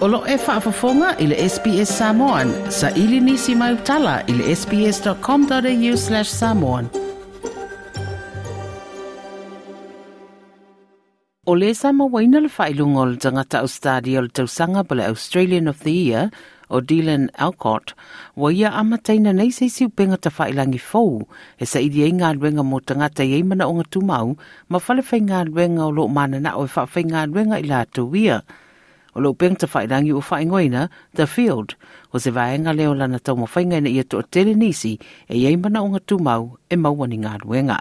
Olo e whaafafonga i le SBS Samoan. Sa ili nisi mai utala i le sbs.com.au slash samoan. O le sama waina le whailunga o le tangata Australia o le tausanga pale Australian of the Year o Dylan Alcott, wa ia amataina nei se siu penga ta whailangi fou, e sa idi e ngā ruenga mo tangata i eimana o ngā ma whale whai ngā ruenga o lo mana na o e whawhai ngā ruenga i la tuwia. O lo peng te whairangi o whaingoina, The Field, o se vaenga leo lana tau mo whainga i ato o tere nisi e eimana o ngā tumau e mauani ngā ruenga.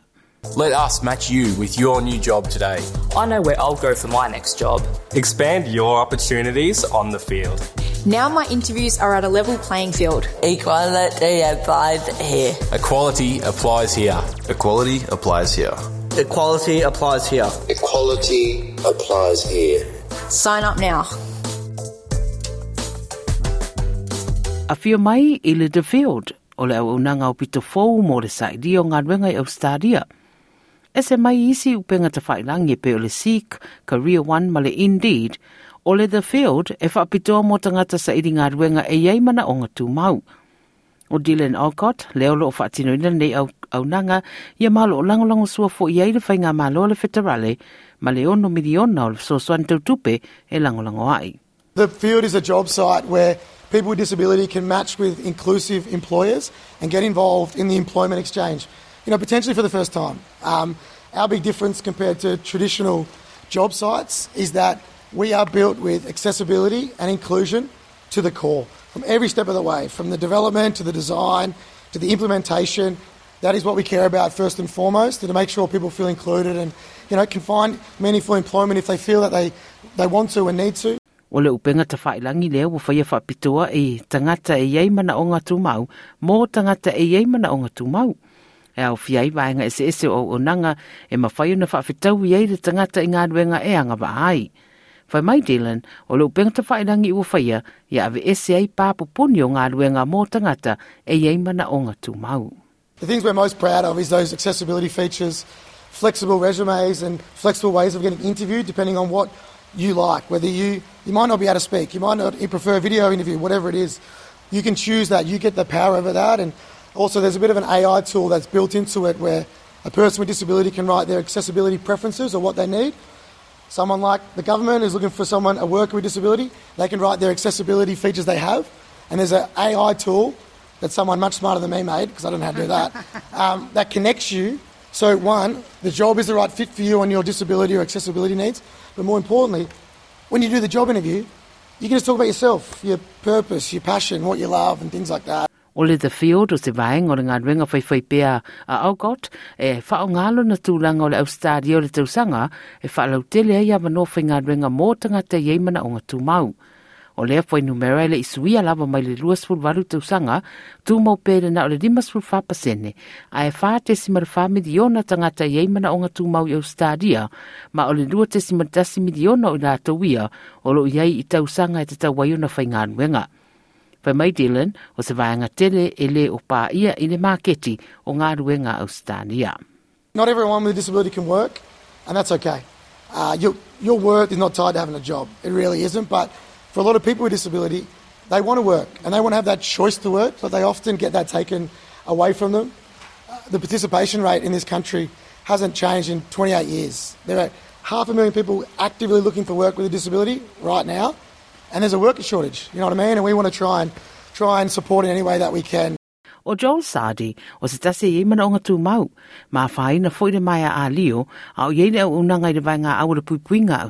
Let us match you with your new job today. I know where I'll go for my next job. Expand your opportunities on the field. Now my interviews are at a level playing field. Equality applies here. Equality applies here. Equality applies here. Equality applies here. Equality applies here. Sign up now. A fio mai i le The Field, o le au unanga o pito fou mo le saidi o ngā ruenga i Australia. E se mai isi upenga te whailangi pe o le Seek, Career One ma le Indeed, o le The Field e whaapitoa mo tangata sa iri ngā ruenga e iei mana o ngā mau. O Dylan Alcott, leo lo o whaatino ina nei au, au nanga, ia malo o langolango sua fo i eire whai ngā malo le whetarale, ma le ono miliona o le sosoan tau tupe e langolango ai. The field is a job site where people with disability can match with inclusive employers and get involved in the employment exchange, you know, potentially for the first time. Um, our big difference compared to traditional job sites is that we are built with accessibility and inclusion to the core from every step of the way, from the development to the design to the implementation. That is what we care about first and foremost, to make sure people feel included and you know can find meaningful employment if they feel that they, they want to and need to. O le upenga ta whailangi lea wa whaia whapitoa e tangata e iei mana o ngā tūmau, mō tangata e iei mana o ngā tūmau. E au fiai vaenga ese ese o o nanga e ma whaia na whawhitau iei le tangata i ngā ruenga e anga wa ai. Whai mai Dylan, o le upenga ta whailangi ua whaia, ia ave ese ai pāpupuni o ngā ruenga mō tangata e iei mana o ngā tūmau. The things we're most proud of is those accessibility features, flexible resumes and flexible ways of getting interviewed depending on what you like. Whether you, you might not be able to speak, you might not you prefer a video interview, whatever it is, you can choose that. You get the power over that. And also there's a bit of an AI tool that's built into it where a person with disability can write their accessibility preferences or what they need. Someone like the government is looking for someone, a worker with disability, they can write their accessibility features they have. And there's an AI tool that someone much smarter than me made, because I don't know how to do that, um, that connects you. So, one, the job is the right fit for you on your disability or accessibility needs. But more importantly, when you do the job interview, you can just talk about yourself, your purpose, your passion, what you love, and things like that. O le the field o se vaenga o le ngā ruenga whai whai pēa a Algot, e whao ngalo na tūlanga o le Australia o le tausanga, e whaalau tele ai a no whai ngā ruenga mō tangata i eimana o ngā tūmau. O lea foi numera le isuia lava mai le lua ful valu tausaga tū mau pēre na o le lima ful fapasene ae e wha te miliona i ai manaʻoga tumau i Australia, ma o le lua te simar tasi miliona o i latou ia o loo iai i tausaga e tatau ai ona faigaluega ngā mai Dylan, o se vaianga tele e le o pā ia i le māketi o ngā ruenga Australia. Not everyone with a disability can work, and that's okay. Uh, your, your worth is not tied to having a job. It really isn't, but for a lot of people with disability, they want to work and they want to have that choice to work, but they often get that taken away from them. Uh, the participation rate in this country hasn't changed in 28 years. There are half a million people actively looking for work with a disability right now, and there's a worker shortage. You know what I mean? And we want to try and try and support in any way that we can. O Joel Sardi, o se tase i mana mau, ma whaina mai a lio, a o yeine au unanga i le ngā aura puipuinga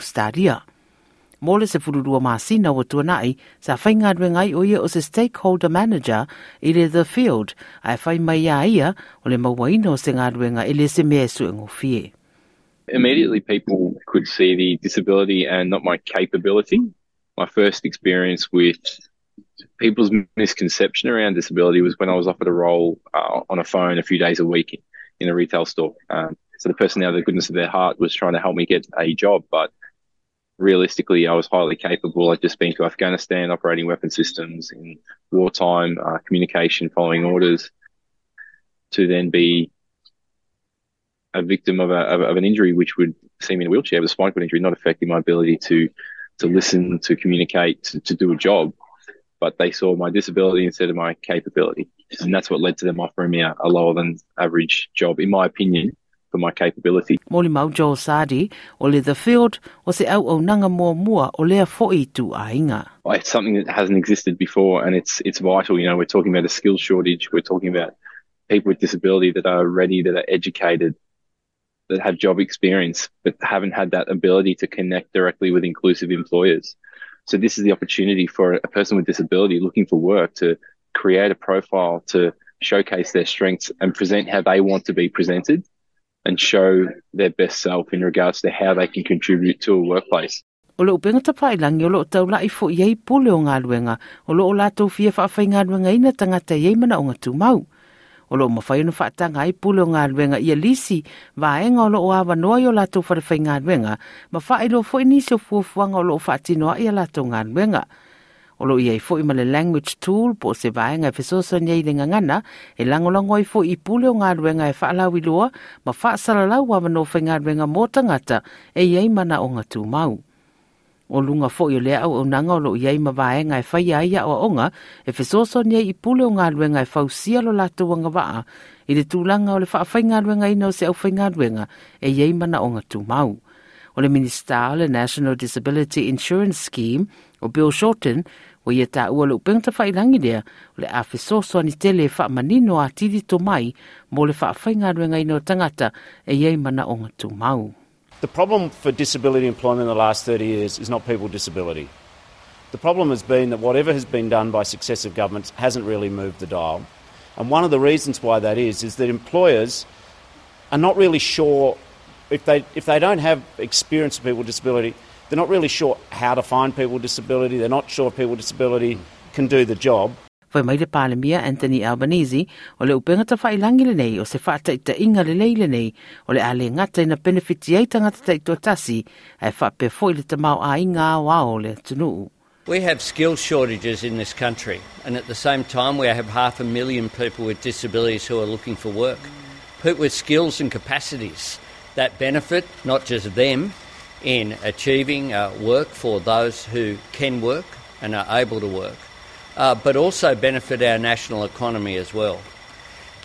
Se fururua masina o tuanai, sa o ia o se stakeholder manager i le the field, ai whai mai a ia o le mawaina o se i le se mea su fie. Immediately people could see the disability and not my capability. My first experience with people's misconception around disability was when I was offered a role uh, on a phone a few days a week in a retail store. Um, so the person out of the goodness of their heart was trying to help me get a job, but realistically, I was highly capable. I'd just been to Afghanistan operating weapon systems in wartime, uh, communication, following orders, to then be a victim of, a, of, of, an injury which would see me in a wheelchair, a spinal cord injury, not affecting my ability to to listen, to communicate, to, to do a job. But they saw my disability instead of my capability. And that's what led to them offering me a, a lower than average job, in my opinion, for my capability. Moli mau Joel Sadi, o le the field, o se au au nanga mua mua o lea fo'i tu a inga. Oh, it's something that hasn't existed before and it's, it's vital. You know, we're talking about a skills shortage. We're talking about people with disability that are ready, that are educated, that have job experience, but haven't had that ability to connect directly with inclusive employers. So this is the opportunity for a person with disability looking for work to create a profile to showcase their strengths and present how they want to be presented and show their best self in regards to how they can contribute to a workplace. O lo upenga ta pai langi o lo tau lai fo iei pule o ngā luenga, o lo o lato fia whaafai ngā luenga ina tangata iei mana o ngā tūmau. O lo mawhai ono whaatanga i pule o ngā luenga ia lisi, vaenga o lo o awa noa i o lato whawhai ngā luenga, ma whae lo fo inisi o fuafuanga o lo o whaatinoa i a lato ngā luenga o lo iai foʻi ma le language tool po o se vaega e fesoasani ai le gagana e lagolago ai foʻi i pule o galuega e faalauiloa ma faasalalau avano fai galuega mo tagata e iai manaʻoga tumau o lunga foʻi o le aʻuaunaga o loo iai ma vaega e faia ai aʻoaʻoga e fesoasoani ai i pule o galuega e fausia lo latou agavaa i le tulaga o le faafaigaluegaina o se aufaigaluega e iai manaʻoga tumau National Disability Insurance Scheme Bill Shorten le tele a to mai mo le tangata e mana mau. The problem for disability employment in the last 30 years is not people with disability. The problem has been that whatever has been done by successive governments hasn't really moved the dial. And one of the reasons why that is, is that employers are not really sure, if they, if they don't have experience of people with disability, they're not really sure how to find people with disability. They're not sure if people with disability can do the job. Foi mai le palemia Anthony Albanese o le upenga ta whai langi le nei o se whaata i ta inga le leile nei o le ale ngata ina benefiti ei tangata ta i tō tasi ai whape foi le ta mau a inga a wao le tunu. We have skill shortages in this country and at the same time we have half a million people with disabilities who are looking for work. People with skills and capacities that benefit not just them in achieving uh, work for those who can work and are able to work, uh, but also benefit our national economy as well.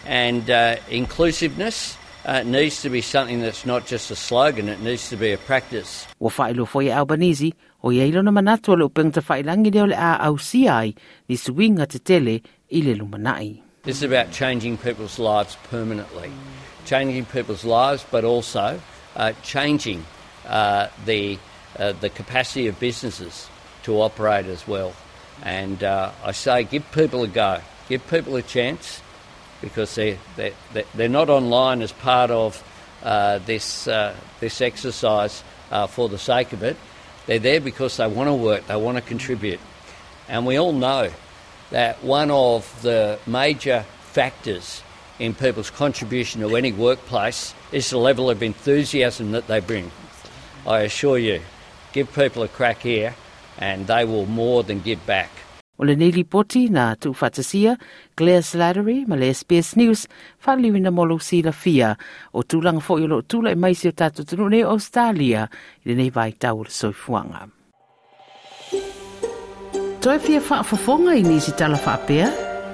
And uh, inclusiveness uh, needs to be something that's not just a slogan, it needs to be a practice. Wa foi Albanese, o ia ilo na manatu o le upeng ta whailangi leo le a au si ai, ni suinga te tele i le lumanai. This is about changing people's lives permanently. Changing people's lives, but also uh, changing uh, the, uh, the capacity of businesses to operate as well. And uh, I say give people a go, give people a chance because they're, they're, they're not online as part of uh, this, uh, this exercise for the sake of it. They're there because they want to work, they want to contribute. And we all know that one of the major factors in people's contribution to any workplace is the level of enthusiasm that they bring. I assure you, give people a crack here and they will more than give back. O le Nili Poti na tu whatasia, Claire Slattery, ma SBS News, whaliwi na molo si la fia, o tūlanga fo i lo tūla e maisi o tātou tunu ne Australia, i le nei vai tau le soifuanga. Toi fia whaafafonga i nisi tala whaapea,